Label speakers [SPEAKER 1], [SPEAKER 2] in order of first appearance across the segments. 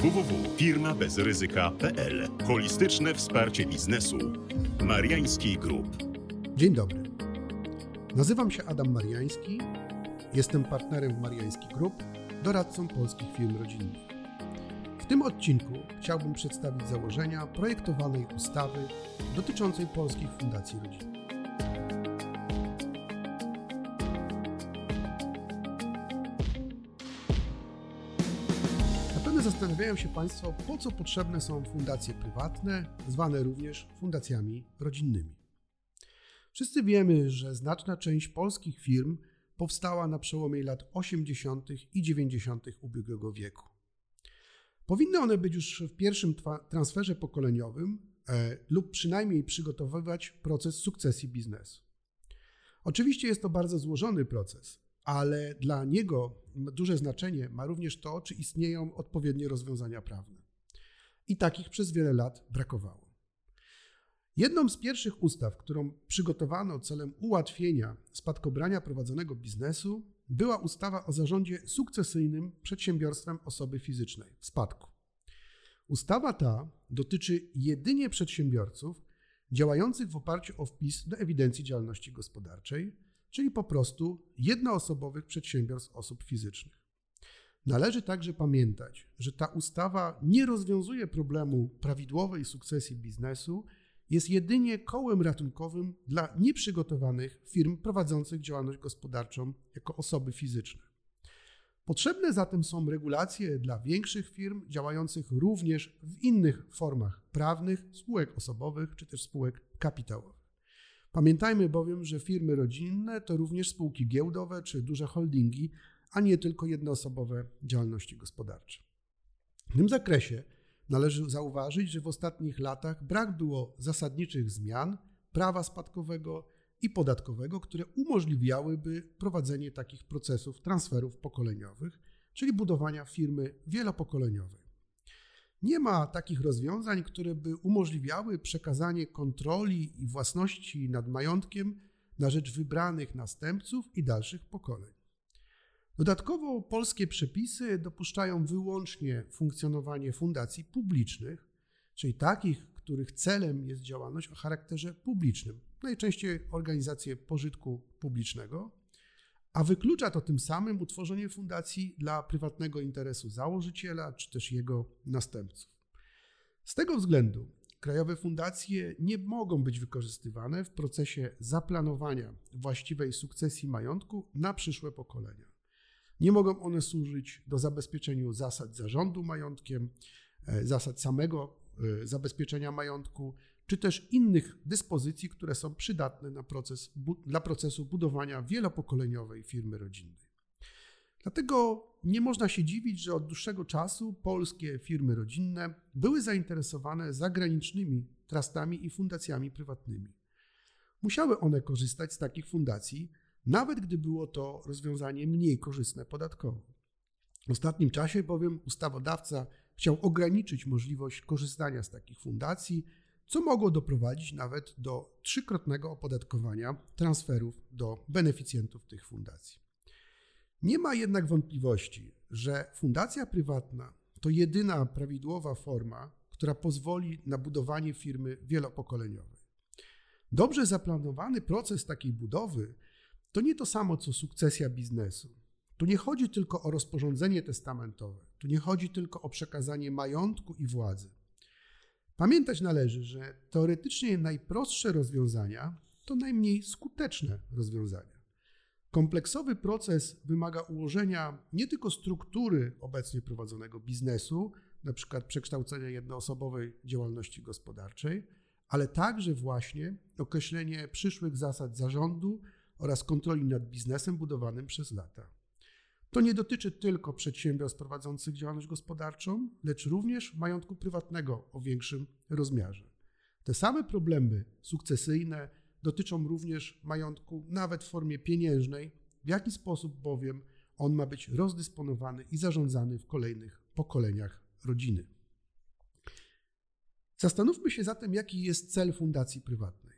[SPEAKER 1] www.firmabezryzyka.pl Holistyczne wsparcie biznesu Mariański Group.
[SPEAKER 2] Dzień dobry. Nazywam się Adam Mariański. Jestem partnerem w Mariański Group, doradcą polskich firm rodzinnych. W tym odcinku chciałbym przedstawić założenia projektowanej ustawy dotyczącej polskich fundacji rodzinnych. Zastanawiają się Państwo, po co potrzebne są fundacje prywatne, zwane również fundacjami rodzinnymi. Wszyscy wiemy, że znaczna część polskich firm powstała na przełomie lat 80. i 90. ubiegłego wieku. Powinny one być już w pierwszym transferze pokoleniowym e, lub przynajmniej przygotowywać proces sukcesji biznesu. Oczywiście jest to bardzo złożony proces, ale dla niego duże znaczenie ma również to, czy istnieją odpowiednie rozwiązania prawne. I takich przez wiele lat brakowało. Jedną z pierwszych ustaw, którą przygotowano celem ułatwienia spadkobrania prowadzonego biznesu, była ustawa o zarządzie sukcesyjnym przedsiębiorstwem osoby fizycznej w spadku. Ustawa ta dotyczy jedynie przedsiębiorców działających w oparciu o wpis do ewidencji działalności gospodarczej, czyli po prostu jednoosobowych przedsiębiorstw osób fizycznych. Należy także pamiętać, że ta ustawa nie rozwiązuje problemu prawidłowej sukcesji biznesu, jest jedynie kołem ratunkowym dla nieprzygotowanych firm prowadzących działalność gospodarczą jako osoby fizyczne. Potrzebne zatem są regulacje dla większych firm działających również w innych formach prawnych, spółek osobowych czy też spółek kapitałowych. Pamiętajmy bowiem, że firmy rodzinne to również spółki giełdowe czy duże holdingi, a nie tylko jednoosobowe działalności gospodarcze. W tym zakresie należy zauważyć, że w ostatnich latach brak było zasadniczych zmian prawa spadkowego i podatkowego, które umożliwiałyby prowadzenie takich procesów transferów pokoleniowych, czyli budowania firmy wielopokoleniowej. Nie ma takich rozwiązań, które by umożliwiały przekazanie kontroli i własności nad majątkiem na rzecz wybranych następców i dalszych pokoleń. Dodatkowo polskie przepisy dopuszczają wyłącznie funkcjonowanie fundacji publicznych, czyli takich, których celem jest działalność o charakterze publicznym, najczęściej organizacje pożytku publicznego, a wyklucza to tym samym utworzenie fundacji dla prywatnego interesu założyciela czy też jego następców. Z tego względu krajowe fundacje nie mogą być wykorzystywane w procesie zaplanowania właściwej sukcesji majątku na przyszłe pokolenia. Nie mogą one służyć do zabezpieczenia zasad zarządu majątkiem, e, zasad samego e, zabezpieczenia majątku, czy też innych dyspozycji, które są przydatne proces, dla procesu budowania wielopokoleniowej firmy rodzinnej. Dlatego nie można się dziwić, że od dłuższego czasu polskie firmy rodzinne były zainteresowane zagranicznymi trustami i fundacjami prywatnymi. Musiały one korzystać z takich fundacji, nawet gdy było to rozwiązanie mniej korzystne podatkowo. W ostatnim czasie bowiem ustawodawca chciał ograniczyć możliwość korzystania z takich fundacji co mogło doprowadzić nawet do trzykrotnego opodatkowania transferów do beneficjentów tych fundacji. Nie ma jednak wątpliwości, że fundacja prywatna to jedyna prawidłowa forma, która pozwoli na budowanie firmy wielopokoleniowej. Dobrze zaplanowany proces takiej budowy to nie to samo co sukcesja biznesu. Tu nie chodzi tylko o rozporządzenie testamentowe, tu nie chodzi tylko o przekazanie majątku i władzy. Pamiętać należy, że teoretycznie najprostsze rozwiązania to najmniej skuteczne rozwiązania. Kompleksowy proces wymaga ułożenia nie tylko struktury obecnie prowadzonego biznesu, np. przekształcenia jednoosobowej działalności gospodarczej, ale także właśnie określenie przyszłych zasad zarządu oraz kontroli nad biznesem budowanym przez lata. To nie dotyczy tylko przedsiębiorstw prowadzących działalność gospodarczą, lecz również majątku prywatnego o większym rozmiarze. Te same problemy sukcesyjne dotyczą również majątku nawet w formie pieniężnej, w jaki sposób bowiem on ma być rozdysponowany i zarządzany w kolejnych pokoleniach rodziny. Zastanówmy się zatem, jaki jest cel fundacji prywatnej.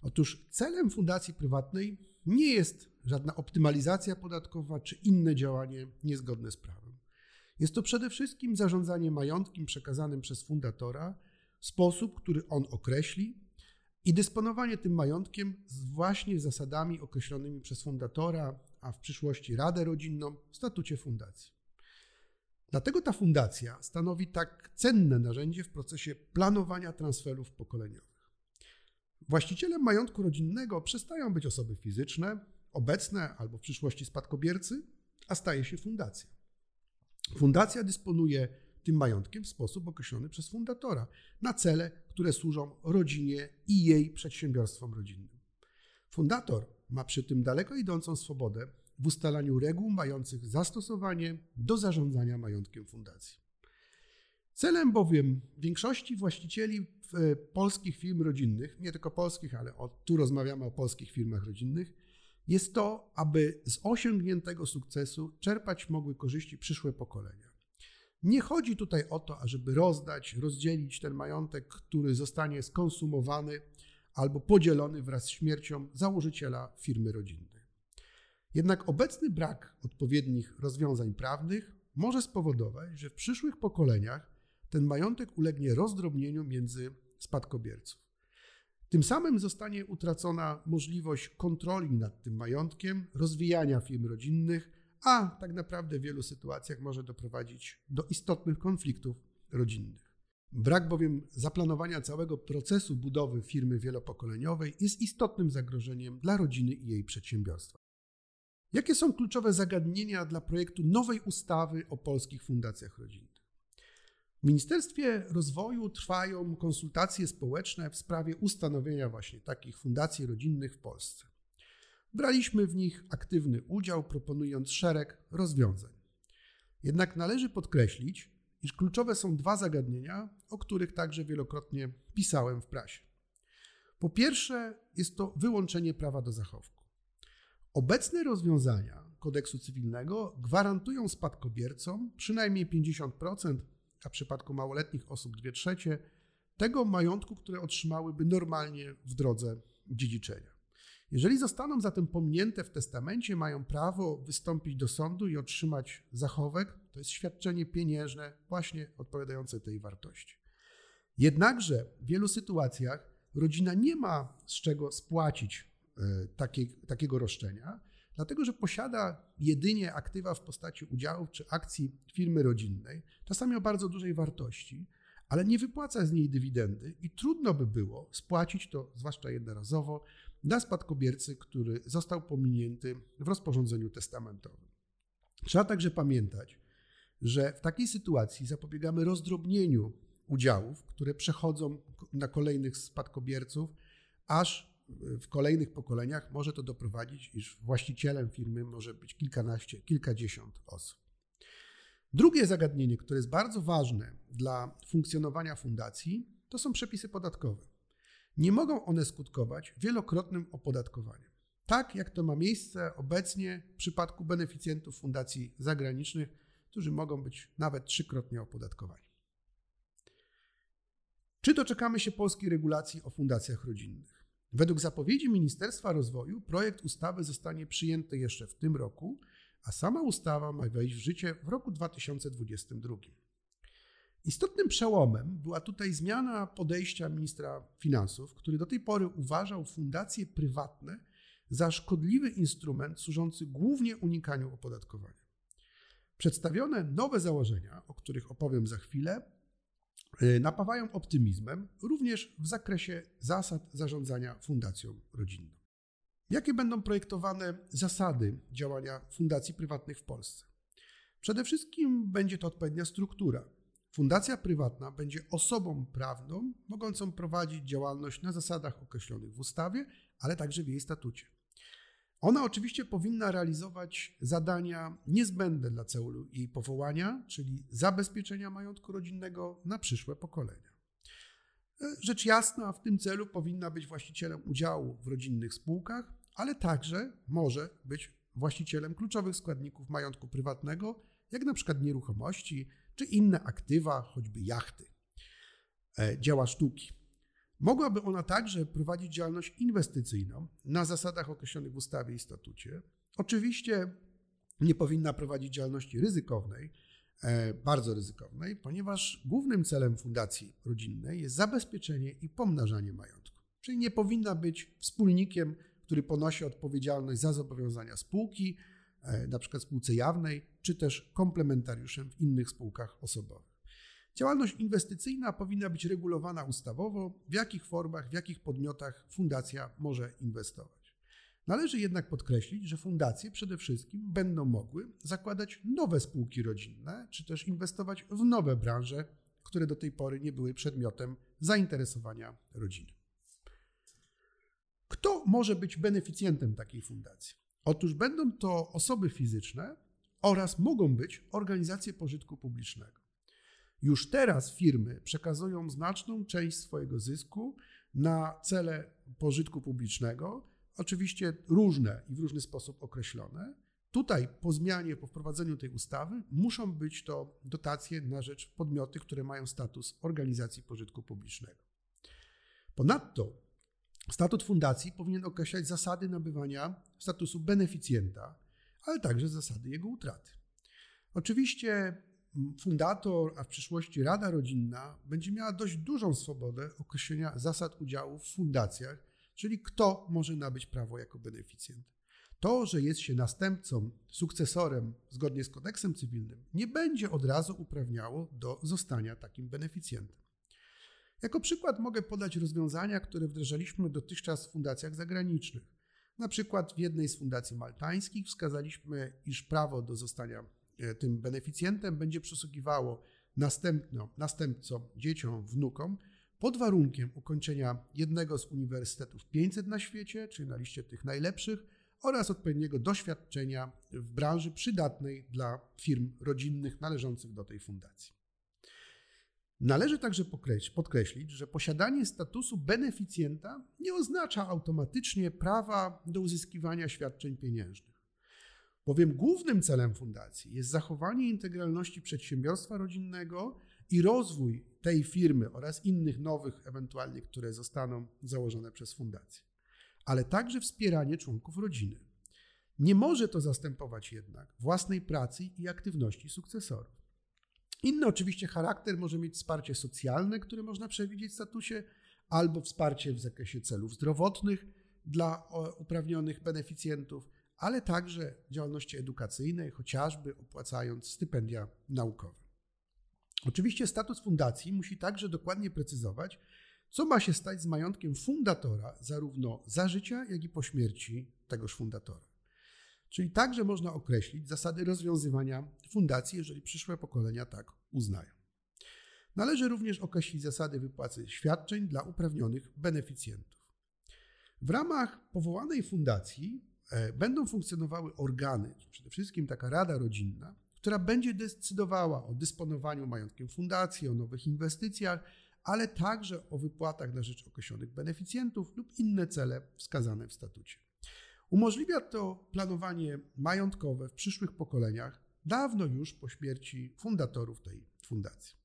[SPEAKER 2] Otóż celem fundacji prywatnej nie jest żadna optymalizacja podatkowa czy inne działanie niezgodne z prawem. Jest to przede wszystkim zarządzanie majątkiem przekazanym przez fundatora w sposób, który on określi i dysponowanie tym majątkiem właśnie zasadami określonymi przez fundatora, a w przyszłości Radę Rodzinną w statucie fundacji. Dlatego ta fundacja stanowi tak cenne narzędzie w procesie planowania transferów pokoleniowych. Właścicielem majątku rodzinnego przestają być osoby fizyczne, obecne albo w przyszłości spadkobiercy, a staje się fundacja. Fundacja dysponuje tym majątkiem w sposób określony przez fundatora na cele, które służą rodzinie i jej przedsiębiorstwom rodzinnym. Fundator ma przy tym daleko idącą swobodę w ustalaniu reguł mających zastosowanie do zarządzania majątkiem fundacji. Celem bowiem większości właścicieli e, polskich firm rodzinnych, nie tylko polskich, ale tu rozmawiamy o polskich firmach rodzinnych, jest to, aby z osiągniętego sukcesu czerpać mogły korzyści przyszłe pokolenia. Nie chodzi tutaj o to, ażeby rozdać, rozdzielić ten majątek, który zostanie skonsumowany albo podzielony wraz z śmiercią założyciela firmy rodzinnej. Jednak obecny brak odpowiednich rozwiązań prawnych może spowodować, że w przyszłych pokoleniach ten majątek ulegnie rozdrobnieniu między spadkobierców. Tym samym zostanie utracona możliwość kontroli nad tym majątkiem, rozwijania firm rodzinnych, a tak naprawdę w wielu sytuacjach może doprowadzić do istotnych konfliktów rodzinnych. Brak bowiem zaplanowania całego procesu budowy firmy wielopokoleniowej jest istotnym zagrożeniem dla rodziny i jej przedsiębiorstwa. Jakie są kluczowe zagadnienia dla projektu nowej ustawy o polskich fundacjach rodzinnych? W Ministerstwie Rozwoju trwają konsultacje społeczne w sprawie ustanowienia właśnie takich fundacji rodzinnych w Polsce. Braliśmy w nich aktywny udział, proponując szereg rozwiązań. Jednak należy podkreślić, iż kluczowe są dwa zagadnienia, o których także wielokrotnie pisałem w prasie. Po pierwsze, jest to wyłączenie prawa do zachowku. Obecne rozwiązania kodeksu cywilnego gwarantują spadkobiercom przynajmniej 50% a w przypadku małoletnich osób 2 trzecie, tego majątku, które otrzymałyby normalnie w drodze dziedziczenia. Jeżeli zostaną zatem pominięte w testamencie, mają prawo wystąpić do sądu i otrzymać zachowek, to jest świadczenie pieniężne właśnie odpowiadające tej wartości. Jednakże w wielu sytuacjach rodzina nie ma z czego spłacić e, takiej, takiego roszczenia, dlatego że posiada jedynie aktywa w postaci udziałów czy akcji firmy rodzinnej, czasami o bardzo dużej wartości, ale nie wypłaca z niej dywidendy i trudno by było spłacić to, zwłaszcza jednorazowo, dla spadkobiercy, który został pominięty w rozporządzeniu testamentowym. Trzeba także pamiętać, że w takiej sytuacji zapobiegamy rozdrobnieniu udziałów, które przechodzą na kolejnych spadkobierców, aż w kolejnych pokoleniach może to doprowadzić, iż właścicielem firmy może być kilkanaście, kilkadziesiąt osób. Drugie zagadnienie, które jest bardzo ważne dla funkcjonowania fundacji, to są przepisy podatkowe. Nie mogą one skutkować wielokrotnym opodatkowaniem. Tak jak to ma miejsce obecnie w przypadku beneficjentów fundacji zagranicznych, którzy mogą być nawet trzykrotnie opodatkowani. Czy doczekamy się polskiej regulacji o fundacjach rodzinnych? Według zapowiedzi Ministerstwa Rozwoju projekt ustawy zostanie przyjęty jeszcze w tym roku, a sama ustawa ma wejść w życie w roku 2022. Istotnym przełomem była tutaj zmiana podejścia ministra finansów, który do tej pory uważał fundacje prywatne za szkodliwy instrument służący głównie unikaniu opodatkowania. Przedstawione nowe założenia, o których opowiem za chwilę, napawają optymizmem również w zakresie zasad zarządzania fundacją rodzinną. Jakie będą projektowane zasady działania fundacji prywatnych w Polsce? Przede wszystkim będzie to odpowiednia struktura. Fundacja prywatna będzie osobą prawną mogącą prowadzić działalność na zasadach określonych w ustawie, ale także w jej statucie. Ona oczywiście powinna realizować zadania niezbędne dla celu jej powołania, czyli zabezpieczenia majątku rodzinnego na przyszłe pokolenia. Rzecz jasna, w tym celu powinna być właścicielem udziału w rodzinnych spółkach, ale także może być właścicielem kluczowych składników majątku prywatnego, jak na przykład nieruchomości czy inne aktywa, choćby jachty, e, dzieła sztuki. Mogłaby ona także prowadzić działalność inwestycyjną na zasadach określonych w ustawie i statucie. Oczywiście nie powinna prowadzić działalności ryzykownej, e, bardzo ryzykownej, ponieważ głównym celem fundacji rodzinnej jest zabezpieczenie i pomnażanie majątku. Czyli nie powinna być wspólnikiem, który ponosi odpowiedzialność za zobowiązania spółki, e, na przykład spółce jawnej, czy też komplementariuszem w innych spółkach osobowych. Działalność inwestycyjna powinna być regulowana ustawowo, w jakich formach, w jakich podmiotach fundacja może inwestować. Należy jednak podkreślić, że fundacje przede wszystkim będą mogły zakładać nowe spółki rodzinne, czy też inwestować w nowe branże, które do tej pory nie były przedmiotem zainteresowania rodziny. Kto może być beneficjentem takiej fundacji? Otóż będą to osoby fizyczne oraz mogą być organizacje pożytku publicznego. Już teraz firmy przekazują znaczną część swojego zysku na cele pożytku publicznego, oczywiście różne i w różny sposób określone. Tutaj po zmianie, po wprowadzeniu tej ustawy muszą być to dotacje na rzecz podmioty, które mają status organizacji pożytku publicznego. Ponadto statut fundacji powinien określać zasady nabywania statusu beneficjenta, ale także zasady jego utraty. Oczywiście fundator, a w przyszłości Rada Rodzinna będzie miała dość dużą swobodę określenia zasad udziału w fundacjach, czyli kto może nabyć prawo jako beneficjent. To, że jest się następcą, sukcesorem zgodnie z kodeksem cywilnym, nie będzie od razu uprawniało do zostania takim beneficjentem. Jako przykład mogę podać rozwiązania, które wdrażaliśmy dotychczas w fundacjach zagranicznych. Na przykład w jednej z fundacji maltańskich wskazaliśmy, iż prawo do zostania tym beneficjentem będzie przysługiwało następno, następcom, dzieciom, wnukom pod warunkiem ukończenia jednego z uniwersytetów 500 na świecie, czyli na liście tych najlepszych, oraz odpowiedniego doświadczenia w branży przydatnej dla firm rodzinnych należących do tej fundacji. Należy także podkreślić, że posiadanie statusu beneficjenta nie oznacza automatycznie prawa do uzyskiwania świadczeń pieniężnych. Bowiem głównym celem fundacji jest zachowanie integralności przedsiębiorstwa rodzinnego i rozwój tej firmy oraz innych nowych, ewentualnie, które zostaną założone przez fundację, ale także wspieranie członków rodziny. Nie może to zastępować jednak własnej pracy i aktywności sukcesorów. Inny oczywiście charakter może mieć wsparcie socjalne, które można przewidzieć w statusie, albo wsparcie w zakresie celów zdrowotnych dla uprawnionych beneficjentów, ale także działalności edukacyjnej, chociażby opłacając stypendia naukowe. Oczywiście status fundacji musi także dokładnie precyzować, co ma się stać z majątkiem fundatora, zarówno za życia, jak i po śmierci tegoż fundatora. Czyli także można określić zasady rozwiązywania fundacji, jeżeli przyszłe pokolenia tak uznają. Należy również określić zasady wypłaty świadczeń dla uprawnionych beneficjentów. W ramach powołanej fundacji będą funkcjonowały organy, przede wszystkim taka rada rodzinna, która będzie decydowała o dysponowaniu majątkiem fundacji, o nowych inwestycjach, ale także o wypłatach na rzecz określonych beneficjentów lub inne cele wskazane w statucie. Umożliwia to planowanie majątkowe w przyszłych pokoleniach, dawno już po śmierci fundatorów tej fundacji.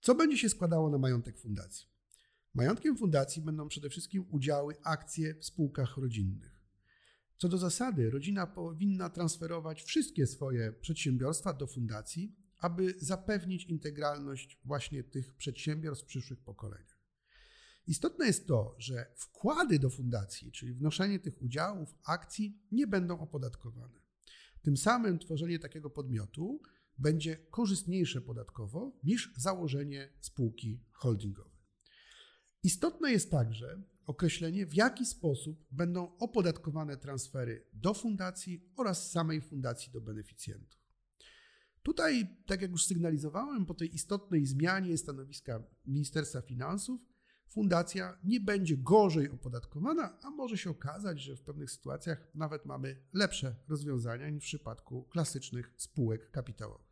[SPEAKER 2] Co będzie się składało na majątek fundacji? Majątkiem fundacji będą przede wszystkim udziały, akcje w spółkach rodzinnych. Co do zasady, rodzina powinna transferować wszystkie swoje przedsiębiorstwa do fundacji, aby zapewnić integralność właśnie tych przedsiębiorstw w przyszłych pokoleniach. Istotne jest to, że wkłady do fundacji, czyli wnoszenie tych udziałów, akcji, nie będą opodatkowane. Tym samym tworzenie takiego podmiotu będzie korzystniejsze podatkowo niż założenie spółki holdingowej. Istotne jest także określenie, w jaki sposób będą opodatkowane transfery do fundacji oraz samej fundacji do beneficjentów. Tutaj, tak jak już sygnalizowałem, po tej istotnej zmianie stanowiska Ministerstwa Finansów, fundacja nie będzie gorzej opodatkowana, a może się okazać, że w pewnych sytuacjach nawet mamy lepsze rozwiązania niż w przypadku klasycznych spółek kapitałowych.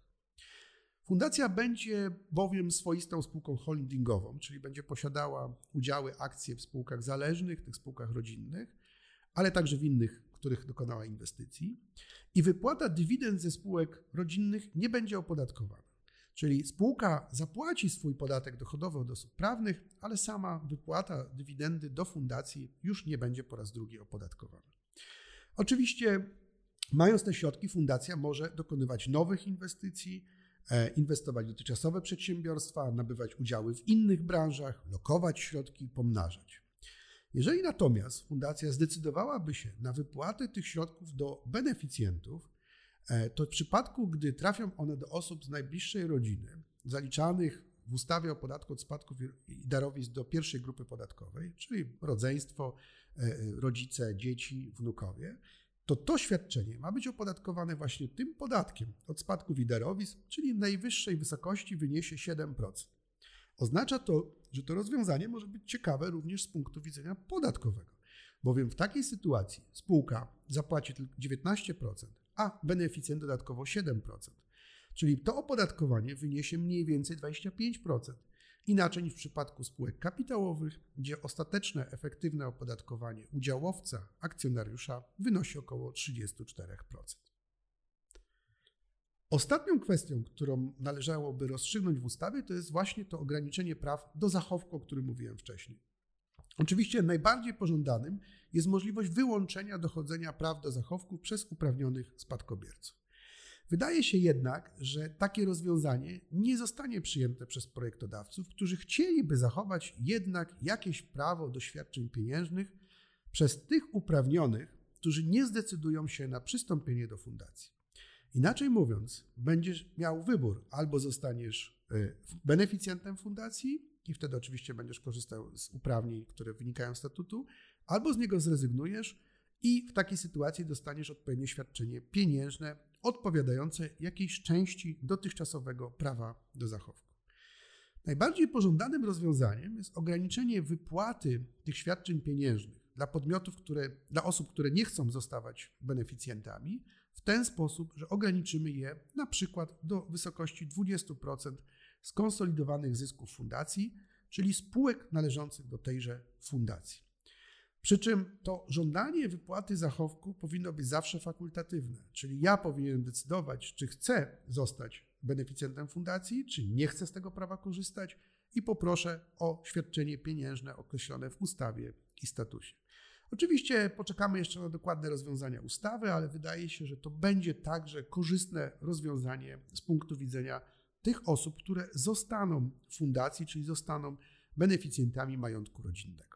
[SPEAKER 2] Fundacja będzie bowiem swoistą spółką holdingową, czyli będzie posiadała udziały, akcje w spółkach zależnych, tych spółkach rodzinnych, ale także w innych, których dokonała inwestycji. I wypłata dywidend ze spółek rodzinnych nie będzie opodatkowana. Czyli spółka zapłaci swój podatek dochodowy od osób prawnych, ale sama wypłata dywidendy do fundacji już nie będzie po raz drugi opodatkowana. Oczywiście Mając te środki, fundacja może dokonywać nowych inwestycji, inwestować w dotychczasowe przedsiębiorstwa, nabywać udziały w innych branżach, lokować środki, pomnażać. Jeżeli natomiast fundacja zdecydowałaby się na wypłatę tych środków do beneficjentów, e, to w przypadku, gdy trafią one do osób z najbliższej rodziny, zaliczanych w ustawie o podatku od spadków i darowizn do pierwszej grupy podatkowej, czyli rodzeństwo, e, rodzice, dzieci, wnukowie, to to świadczenie ma być opodatkowane właśnie tym podatkiem od spadków i darowizn, czyli najwyższej wysokości wyniesie 7%. Oznacza to, że to rozwiązanie może być ciekawe również z punktu widzenia podatkowego, bowiem w takiej sytuacji spółka zapłaci tylko 19%, a beneficjent dodatkowo 7%. Czyli to opodatkowanie wyniesie mniej więcej 25%. Inaczej niż w przypadku spółek kapitałowych, gdzie ostateczne efektywne opodatkowanie udziałowca, akcjonariusza wynosi około 34%. Ostatnią kwestią, którą należałoby rozstrzygnąć w ustawie, to jest właśnie to ograniczenie praw do zachowku, o którym mówiłem wcześniej. Oczywiście najbardziej pożądanym jest możliwość wyłączenia dochodzenia praw do zachowku przez uprawnionych spadkobierców. Wydaje się jednak, że takie rozwiązanie nie zostanie przyjęte przez projektodawców, którzy chcieliby zachować jednak jakieś prawo do świadczeń pieniężnych przez tych uprawnionych, którzy nie zdecydują się na przystąpienie do fundacji. Inaczej mówiąc, będziesz miał wybór: albo zostaniesz e, beneficjentem fundacji, i wtedy oczywiście będziesz korzystał z uprawnień, które wynikają z statutu, albo z niego zrezygnujesz i w takiej sytuacji dostaniesz odpowiednie świadczenie pieniężne odpowiadające jakiejś części dotychczasowego prawa do zachowku. Najbardziej pożądanym rozwiązaniem jest ograniczenie wypłaty tych świadczeń pieniężnych dla podmiotów, które, dla osób, które nie chcą zostawać beneficjentami, w ten sposób, że ograniczymy je na przykład do wysokości 20% skonsolidowanych zysków fundacji, czyli spółek należących do tejże fundacji. Przy czym to żądanie wypłaty zachowku powinno być zawsze fakultatywne, czyli ja powinienem decydować, czy chcę zostać beneficjentem fundacji, czy nie chcę z tego prawa korzystać i poproszę o świadczenie pieniężne określone w ustawie i statusie. Oczywiście poczekamy jeszcze na dokładne rozwiązania ustawy, ale wydaje się, że to będzie także korzystne rozwiązanie z punktu widzenia tych osób, które zostaną w fundacji, czyli zostaną beneficjentami majątku rodzinnego.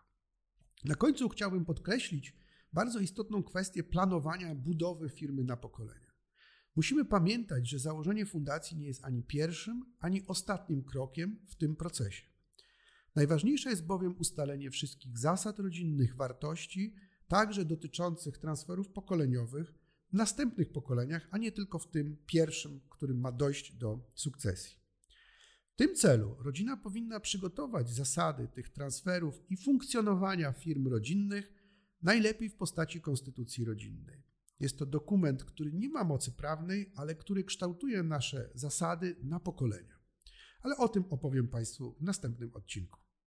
[SPEAKER 2] Na końcu chciałbym podkreślić bardzo istotną kwestię planowania budowy firmy na pokolenia. Musimy pamiętać, że założenie fundacji nie jest ani pierwszym, ani ostatnim krokiem w tym procesie. Najważniejsze jest bowiem ustalenie wszystkich zasad rodzinnych, wartości, także dotyczących transferów pokoleniowych w następnych pokoleniach, a nie tylko w tym pierwszym, którym ma dojść do sukcesji. W tym celu rodzina powinna przygotować zasady tych transferów i funkcjonowania firm rodzinnych, najlepiej w postaci konstytucji rodzinnej. Jest to dokument, który nie ma mocy prawnej, ale który kształtuje nasze zasady na pokolenia. Ale o tym opowiem Państwu w następnym odcinku.